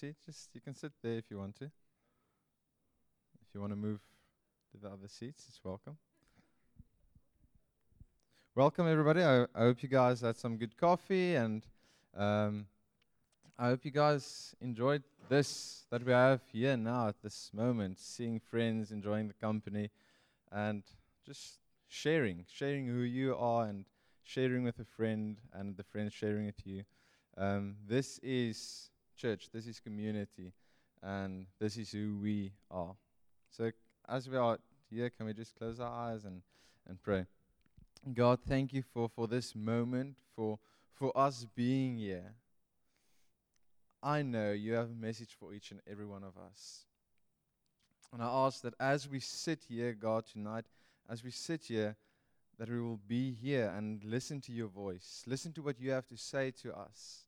seat, just you can sit there if you want to. If you want to move to the other seats, it's welcome. Welcome, everybody. I, I hope you guys had some good coffee, and um, I hope you guys enjoyed this that we have here now at this moment, seeing friends, enjoying the company, and just sharing, sharing who you are, and sharing with a friend, and the friend sharing with you. Um, this is church, this is community, and this is who we are. So, as we are here, can we just close our eyes and, and pray? God, thank you for, for this moment, for, for us being here. I know you have a message for each and every one of us. And I ask that as we sit here, God, tonight, as we sit here, that we will be here and listen to your voice, listen to what you have to say to us.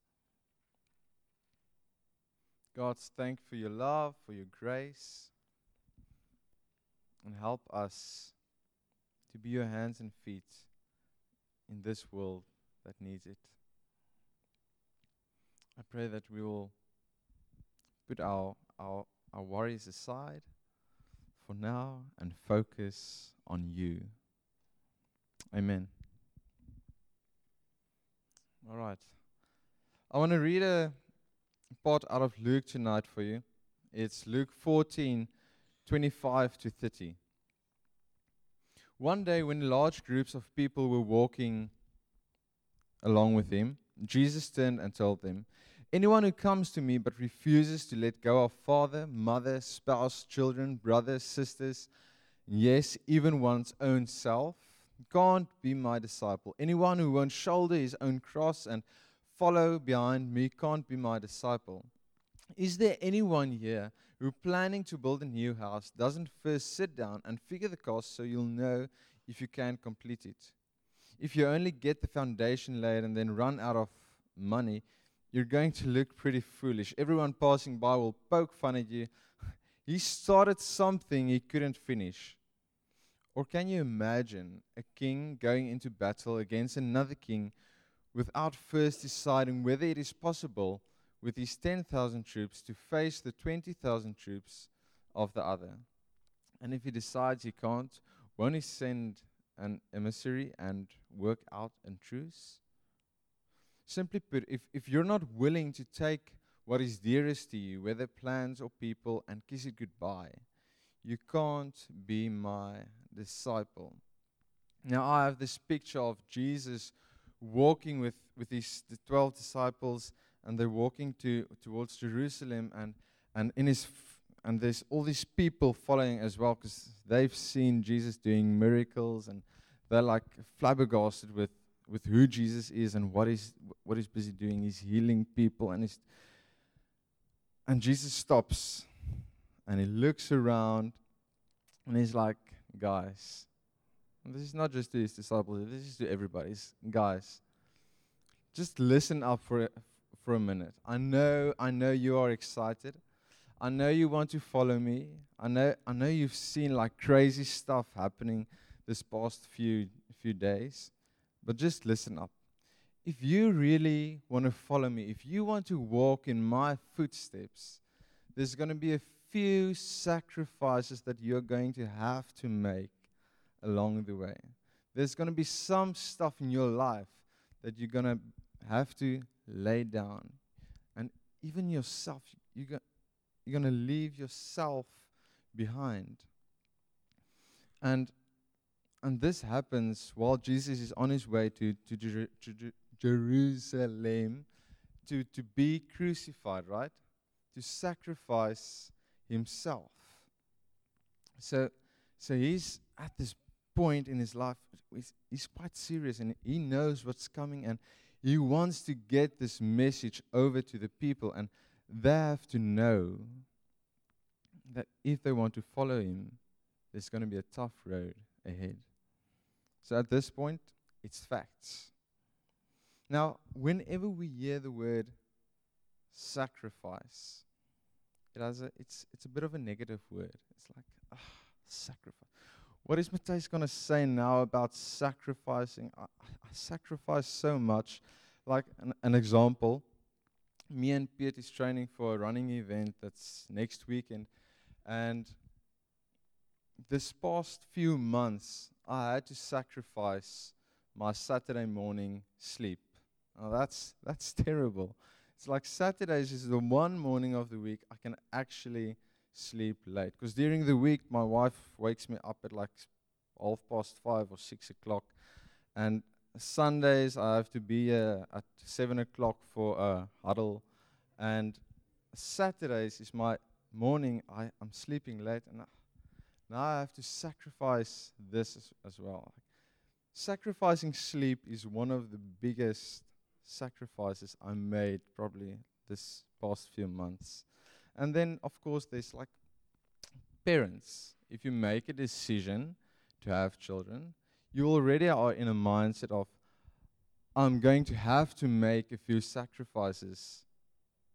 God, thank for your love, for your grace, and help us to be your hands and feet in this world that needs it. I pray that we will put our, our, our worries aside for now and focus on you. Amen. All right. I want to read a part out of Luke tonight for you. It's Luke 14 25 to 30. One day, when large groups of people were walking along with him, Jesus turned and told them, Anyone who comes to me but refuses to let go of father, mother, spouse, children, brothers, sisters, yes, even one's own self, can't be my disciple. Anyone who won't shoulder his own cross and follow behind me can't be my disciple. Is there anyone here who planning to build a new house doesn't first sit down and figure the cost so you'll know if you can complete it? If you only get the foundation laid and then run out of money, you're going to look pretty foolish. Everyone passing by will poke fun at you. he started something he couldn't finish. Or can you imagine a king going into battle against another king without first deciding whether it is possible with his 10,000 troops to face the 20,000 troops of the other. And if he decides he can't, won't he send an emissary and work out a truce? Simply put, if, if you're not willing to take what is dearest to you, whether plans or people, and kiss it goodbye, you can't be my disciple. Now, I have this picture of Jesus walking with, with his the 12 disciples and they're walking to towards Jerusalem and and in his f- and there's all these people following as well because they've seen Jesus doing miracles and they're like flabbergasted with with who Jesus is and what he's what he's busy doing. He's healing people and he's and Jesus stops and he looks around and he's like, guys, this is not just to his disciples, this is to everybody's guys. Just listen up for for a minute. I know, I know you are excited. I know you want to follow me. I know, I know you've seen like crazy stuff happening this past few few days. But just listen up. If you really want to follow me, if you want to walk in my footsteps, there's going to be a few sacrifices that you're going to have to make along the way. There's going to be some stuff in your life that you're going to have to lay down. And even yourself, you go, you're going to leave yourself behind. And, and this happens while Jesus is on his way to, to, Jer- to Jerusalem to, to be crucified, right? To sacrifice himself. So, so he's at this point in his life, he's, he's quite serious and he knows what's coming and he wants to get this message over to the people, and they have to know that if they want to follow him, there's going to be a tough road ahead. So at this point, it's facts. Now, whenever we hear the word sacrifice, it has a, it's, it's a bit of a negative word. It's like, ah, sacrifice. What is Matthias going to say now about sacrificing? I, I sacrifice so much. Like an, an example, me and Piet is training for a running event that's next weekend, and this past few months, I had to sacrifice my Saturday morning sleep. Now that's that's terrible. It's like Saturdays is the one morning of the week I can actually sleep late. Because during the week, my wife wakes me up at like half past five or six o'clock, and Sundays I have to be uh, at seven o'clock for a huddle, and Saturdays is my morning. I am sleeping late, and I, now I have to sacrifice this as, as well. Sacrificing sleep is one of the biggest sacrifices I made probably this past few months. And then, of course, there's like parents. If you make a decision to have children, you already are in a mindset of, I'm going to have to make a few sacrifices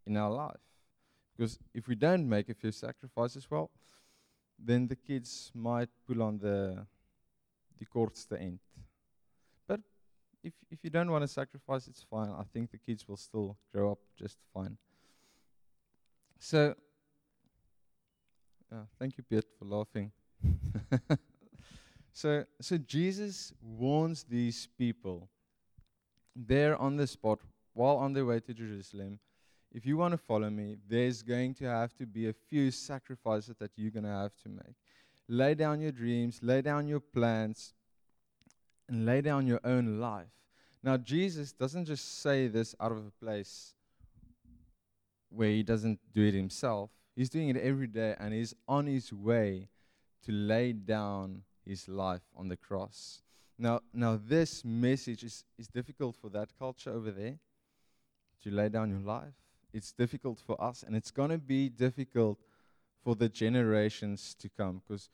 in our life. Because if we don't make a few sacrifices, well, then the kids might pull on the the kortste end. But if if you don't want to sacrifice, it's fine. I think the kids will still grow up just fine. So, uh, thank you, Piet, for laughing. so, so Jesus warns these people there on the spot while on their way to Jerusalem. If you want to follow me, there's going to have to be a few sacrifices that you're going to have to make. Lay down your dreams, lay down your plans, and lay down your own life. Now, Jesus doesn't just say this out of a place where he doesn't do it himself. He's doing it every day and he's on his way to lay down his life on the cross. Now, now this message is, is difficult for that culture over there to lay down your life. It's difficult for us, and it's going to be difficult for the generations to come because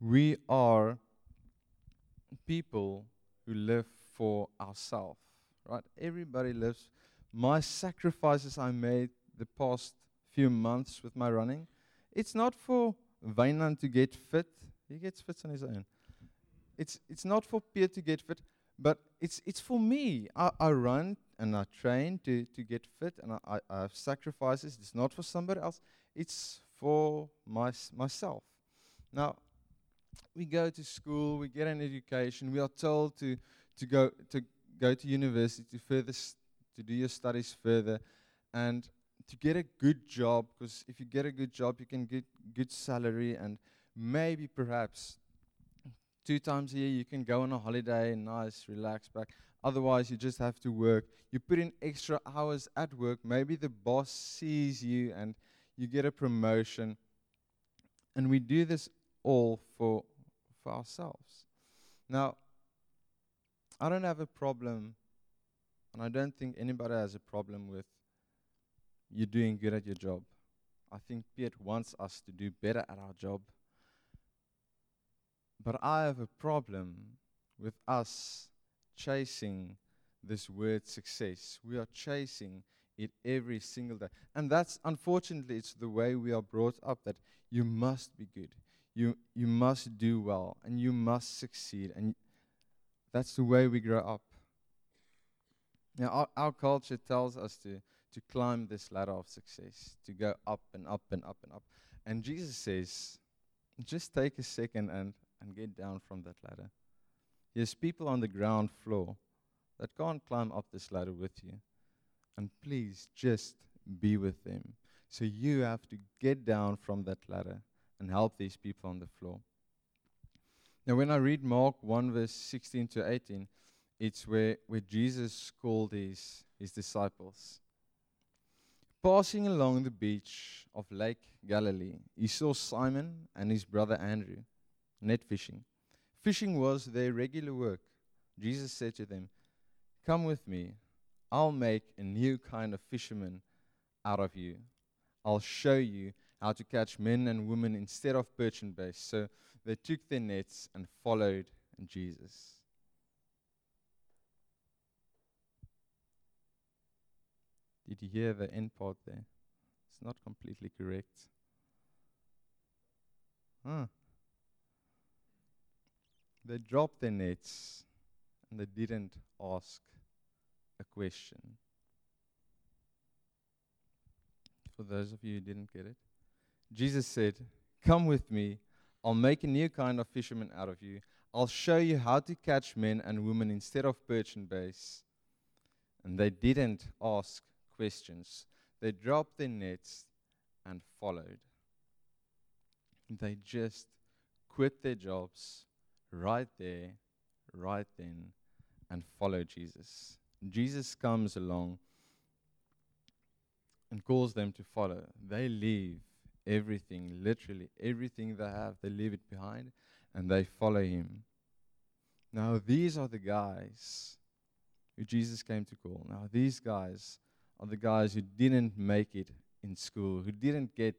we are people who live for ourselves, right? Everybody lives. My sacrifices I made the past few months with my running, it's not for Wynand to get fit. He gets fit on his own. It's it's not for Pierre to get fit, but it's it's for me. I, I run and I train to, to get fit, and I, I, I have sacrifices. It's not for somebody else. It's for my, myself. Now, we go to school, we get an education, we are told to, to, go, to go to university to further to do your studies further, and to get a good job, because if you get a good job, you can get good salary, and maybe perhaps two times a year you can go on a holiday, nice, relax back. Otherwise, you just have to work. You put in extra hours at work. Maybe the boss sees you and you get a promotion. And we do this all for, for ourselves. Now, I don't have a problem, and I don't think anybody has a problem with you doing good at your job. I think Piet wants us to do better at our job. But I have a problem with us chasing this word success. We are chasing it every single day. And that's unfortunately it's the way we are brought up that you must be good. You you must do well and you must succeed and that's the way we grow up. Now our, our culture tells us to to climb this ladder of success, to go up and up and up and up. And Jesus says, just take a second and, and get down from that ladder. There's people on the ground floor that can't climb up this ladder with you. And please just be with them. So you have to get down from that ladder and help these people on the floor. Now, when I read Mark 1, verse 16 to 18, it's where, where Jesus called his, his disciples. Passing along the beach of Lake Galilee, he saw Simon and his brother Andrew net fishing. Fishing was their regular work. Jesus said to them, Come with me. I'll make a new kind of fisherman out of you. I'll show you how to catch men and women instead of perch and bass. So they took their nets and followed Jesus. Did you hear the end part there? It's not completely correct. Huh. They dropped their nets and they didn't ask a question. For those of you who didn't get it, Jesus said, Come with me. I'll make a new kind of fisherman out of you. I'll show you how to catch men and women instead of perch and bass. And they didn't ask questions. They dropped their nets and followed. They just quit their jobs right there, right then, and follow Jesus. Jesus comes along and calls them to follow. They leave everything, literally everything they have, they leave it behind and they follow him. Now, these are the guys who Jesus came to call. Now, these guys are the guys who didn't make it in school, who didn't get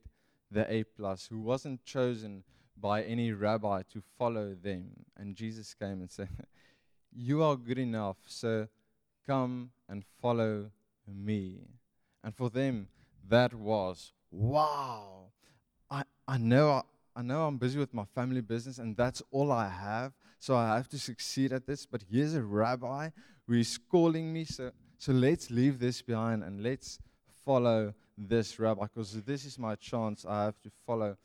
the A plus, who wasn't chosen by any rabbi to follow them. And Jesus came and said, You are good enough, so come and follow me. And for them, that was wow. I, I know I, I know I'm busy with my family business and that's all I have, so I have to succeed at this. But here's a rabbi who is calling me, so so let's leave this behind and let's follow this rabbi because this is my chance. I have to follow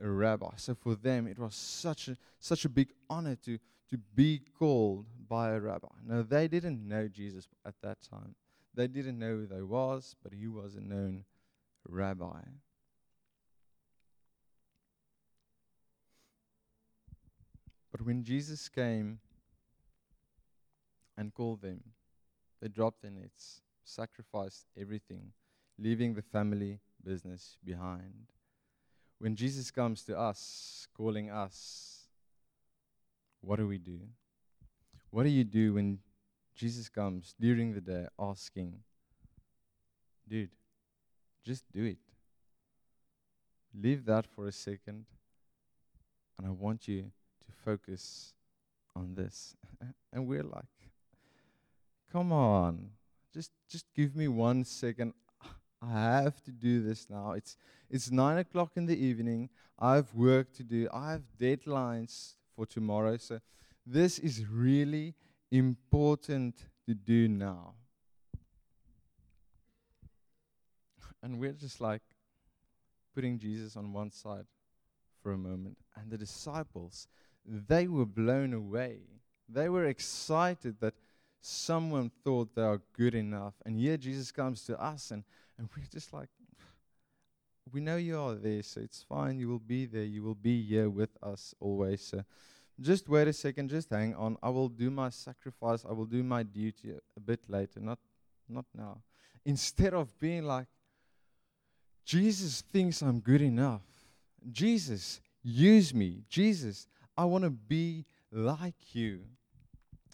a rabbi. So for them, it was such a such a big honor to to be called by a rabbi. Now they didn't know Jesus at that time. They didn't know who they was, but he was a known rabbi. But when Jesus came and called them, they dropped their nets, sacrificed everything, leaving the family business behind. When Jesus comes to us, calling us, what do we do? What do you do when Jesus comes during the day asking, dude, just do it? Leave that for a second, and I want you to focus on this. and we're like, come on, just just give me one second. I have to do this now. It's it's nine o'clock in the evening. I have work to do. I have deadlines for tomorrow. So this is really important to do now. And we're just like putting Jesus on one side for a moment. And the disciples, they were blown away. They were excited that someone thought they are good enough. And here Jesus comes to us, and, and we're just like, we know you are there, so it's fine. You will be there. You will be here with us always. So just wait a second. Just hang on. I will do my sacrifice. I will do my duty a, a bit later, not, not now. Instead of being like, Jesus thinks I'm good enough. Jesus, use me. Jesus, I want to be like you.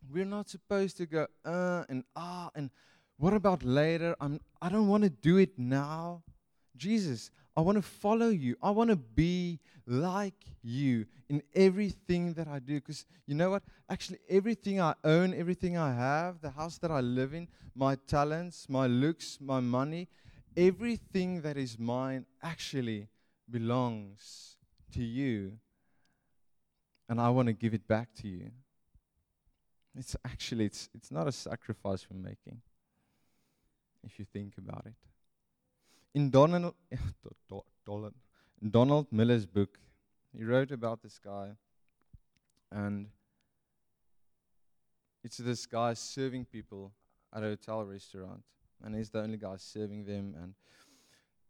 We're not supposed to go, uh, and ah, and what about later? I'm, I don't want to do it now. Jesus, I want to follow you. I want to be like you in everything that I do. Because you know what? Actually, everything I own, everything I have, the house that I live in, my talents, my looks, my money, everything that is mine actually belongs to you. And I want to give it back to you. It's actually it's it's not a sacrifice we're making. If you think about it. In Donald Donald Miller's book, he wrote about this guy and it's this guy serving people at a hotel restaurant and he's the only guy serving them and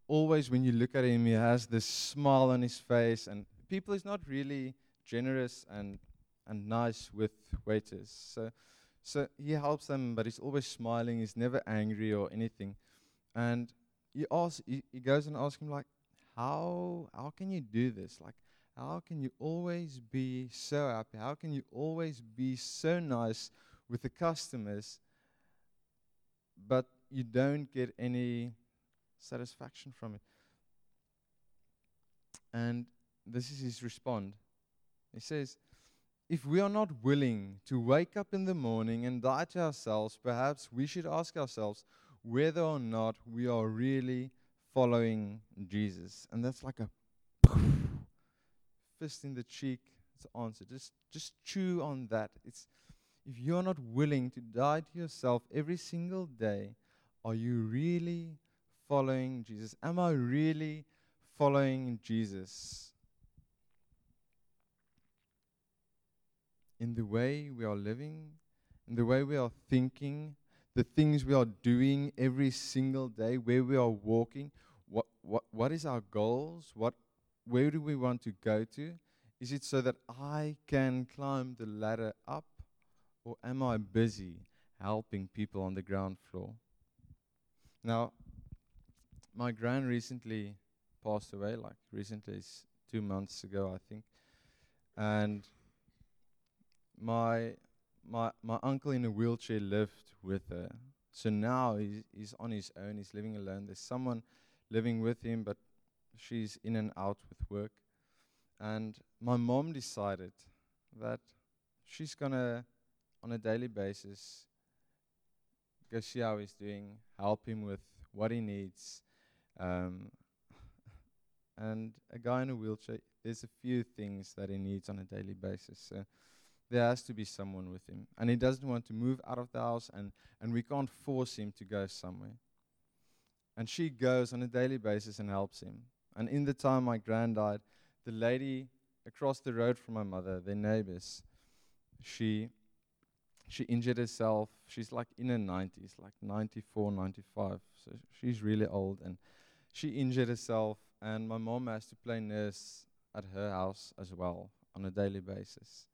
always when you look at him he has this smile on his face and people is not really generous and and nice with waiters. So, so he helps them, but he's always smiling. He's never angry or anything. And he asks, he, he goes and asks him like, how how can you do this? Like, how can you always be so happy? How can you always be so nice with the customers, but you don't get any satisfaction from it? And this is his response. He says, if we are not willing to wake up in the morning and die to ourselves, perhaps we should ask ourselves whether or not we are really following Jesus. And that's like a fist in the cheek. The answer. Just just chew on that. It's if you're not willing to die to yourself every single day, are you really following Jesus? Am I really following Jesus? In the way we are living, in the way we are thinking, the things we are doing every single day, where we are walking, what, what, what is our goals? What, where do we want to go to? Is it so that I can climb the ladder up, or am I busy helping people on the ground floor? Now, my grand recently passed away, like recently, two months ago, I think, and my my my uncle in a wheelchair lived with her. So now he's he's on his own. He's living alone. There's someone living with him, but she's in and out with work. And my mom decided that she's gonna, on a daily basis, go see how he's doing, help him with what he needs. Um, and a guy in a wheelchair, there's a few things that he needs on a daily basis. So there has to be someone with him. And he doesn't want to move out of the house, and, and we can't force him to go somewhere. And she goes on a daily basis and helps him. And in the time my grand died, the lady across the road from my mother, their neighbors, she she injured herself. She's like in her 90s, like 94, 95. So she's really old. And she injured herself. And my mom has to play nurse at her house as well on a daily basis.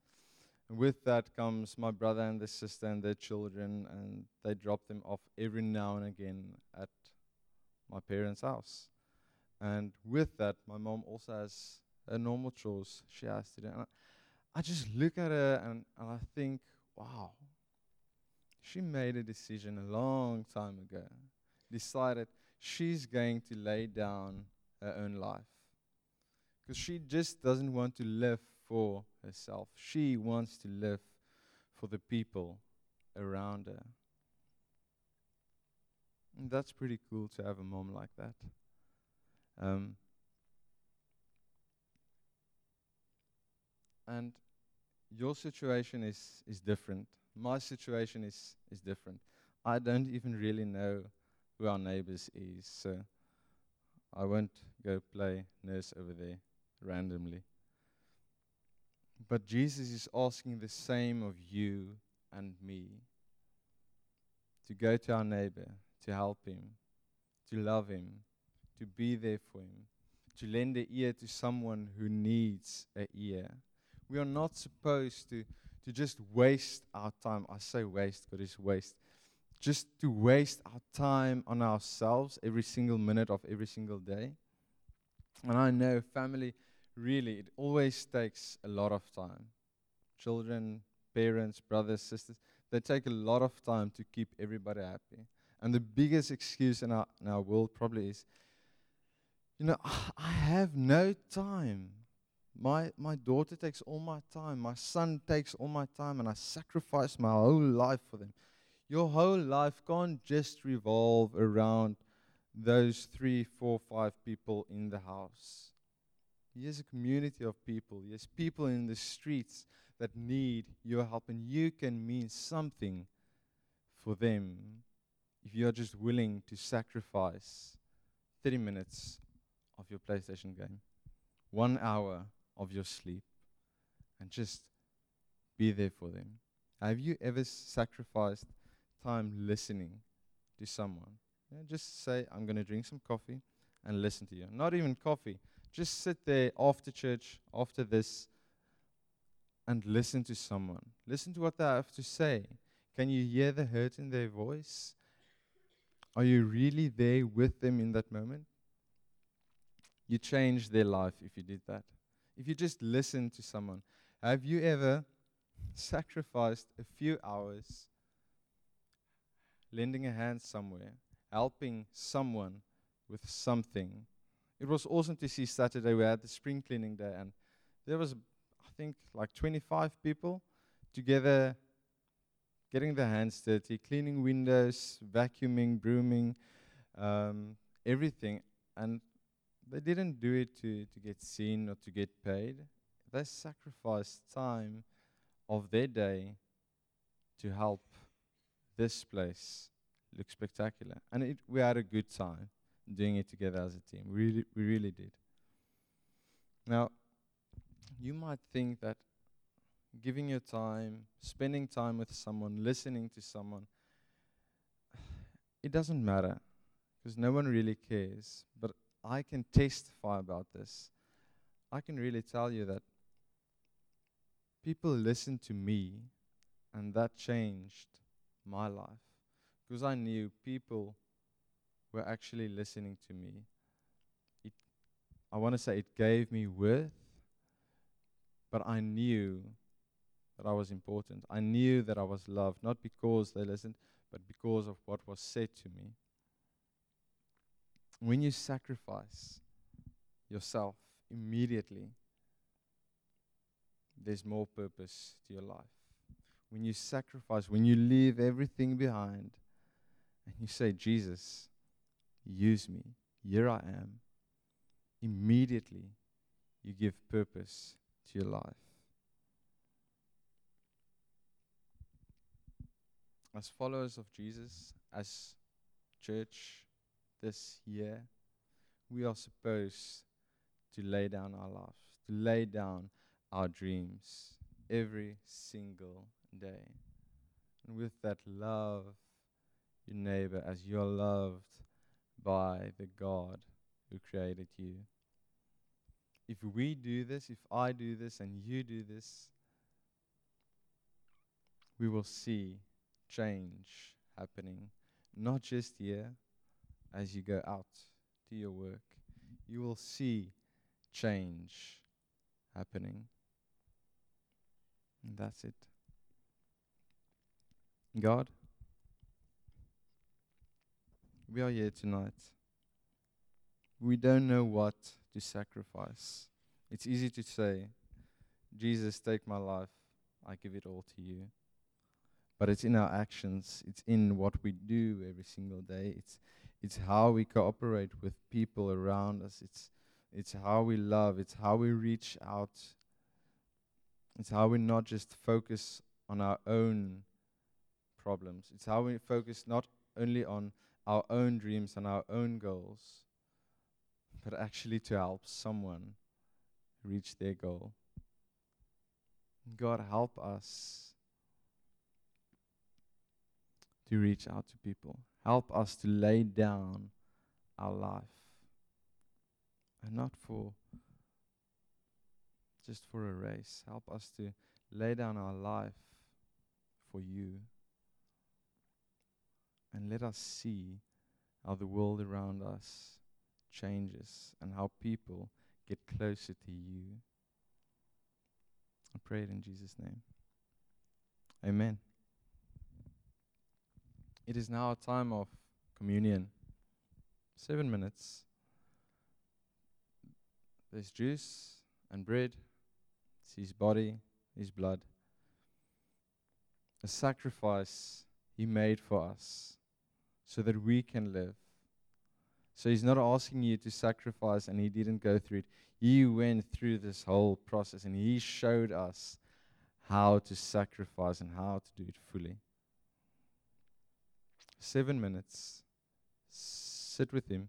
And with that comes my brother and the sister and their children. And they drop them off every now and again at my parents' house. And with that, my mom also has her normal chores she has to do. And I, I just look at her and, and I think, wow, she made a decision a long time ago, decided she's going to lay down her own life. Because she just doesn't want to live for herself, she wants to live for the people around her. And that's pretty cool to have a mom like that. Um, and your situation is, is different. My situation is, is different. I don't even really know who our neighbors is, so I won't go play nurse over there randomly. But Jesus is asking the same of you and me to go to our neighbor, to help him, to love him, to be there for him, to lend an ear to someone who needs an ear. We are not supposed to, to just waste our time. I say waste, but it's waste. Just to waste our time on ourselves every single minute of every single day. And I know family, really, it always takes a lot of time. Children, parents, brothers, sisters, they take a lot of time to keep everybody happy. And the biggest excuse in our, in our world probably is, you know, I have no time. My, my daughter takes all my time. My son takes all my time, and I sacrifice my whole life for them. Your whole life can't just revolve around those three, four, five people in the house. Here's a community of people. There's people in the streets that need your help, and you can mean something for them if you are just willing to sacrifice 30 minutes of your PlayStation game, one hour of your sleep, and just be there for them. Have you ever sacrificed time listening to someone? Yeah, just say, I'm going to drink some coffee and listen to you. Not even coffee. Just sit there after church, after this, and listen to someone. Listen to what they have to say. Can you hear the hurt in their voice? Are you really there with them in that moment? You change their life if you did that. If you just listen to someone. Have you ever sacrificed a few hours lending a hand somewhere, helping someone with something? It was awesome to see Saturday. We had the spring cleaning day, and there was, I think, like 25 people together getting their hands dirty, cleaning windows, vacuuming, brooming, um, everything. And they didn't do it to, to get seen or to get paid. They sacrificed time of their day to help this place look spectacular. And it, we had a good time. Doing it together as a team. We really, we really did. Now, you might think that giving your time, spending time with someone, listening to someone, it doesn't matter because no one really cares. But I can testify about this. I can really tell you that people listened to me, and that changed my life because I knew people were actually listening to me. It, I want to say it gave me worth, but I knew that I was important. I knew that I was loved, not because they listened, but because of what was said to me. When you sacrifice yourself immediately, there's more purpose to your life. When you sacrifice, when you leave everything behind, and you say, Jesus, use me, here I am, immediately you give purpose to your life. as followers of Jesus, as church this year, we are supposed to lay down our lives, to lay down our dreams every single day. And with that, love your neighbor as you're loved by the God who created you. If we do this, if I do this, and you do this, we will see change happening, not just here as you go out to your work. You will see change happening. And that's it. God, we are here tonight. We don't know what to sacrifice. It's easy to say, Jesus, take my life. I give it all to you. But it's in our actions. It's in what we do every single day. It's it's how we cooperate with people around us. It's it's how we love. It's how we reach out. It's how we not just focus on our own problems. It's how we focus not only on our own dreams and our own goals but actually to help someone reach their goal god help us to reach out to people. Help us to lay down our life. And not for just for a race. Help us to lay down our life for you. And let us see how the world around us changes and how people get closer to you. I pray it in Jesus' name. Amen. It is now a time of communion. Seven minutes. There's juice and bread. It's his body, his blood. A sacrifice he made for us so that we can live. So he's not asking you to sacrifice and he didn't go through it. He went through this whole process and he showed us how to sacrifice and how to do it fully seven minutes, sit with Him,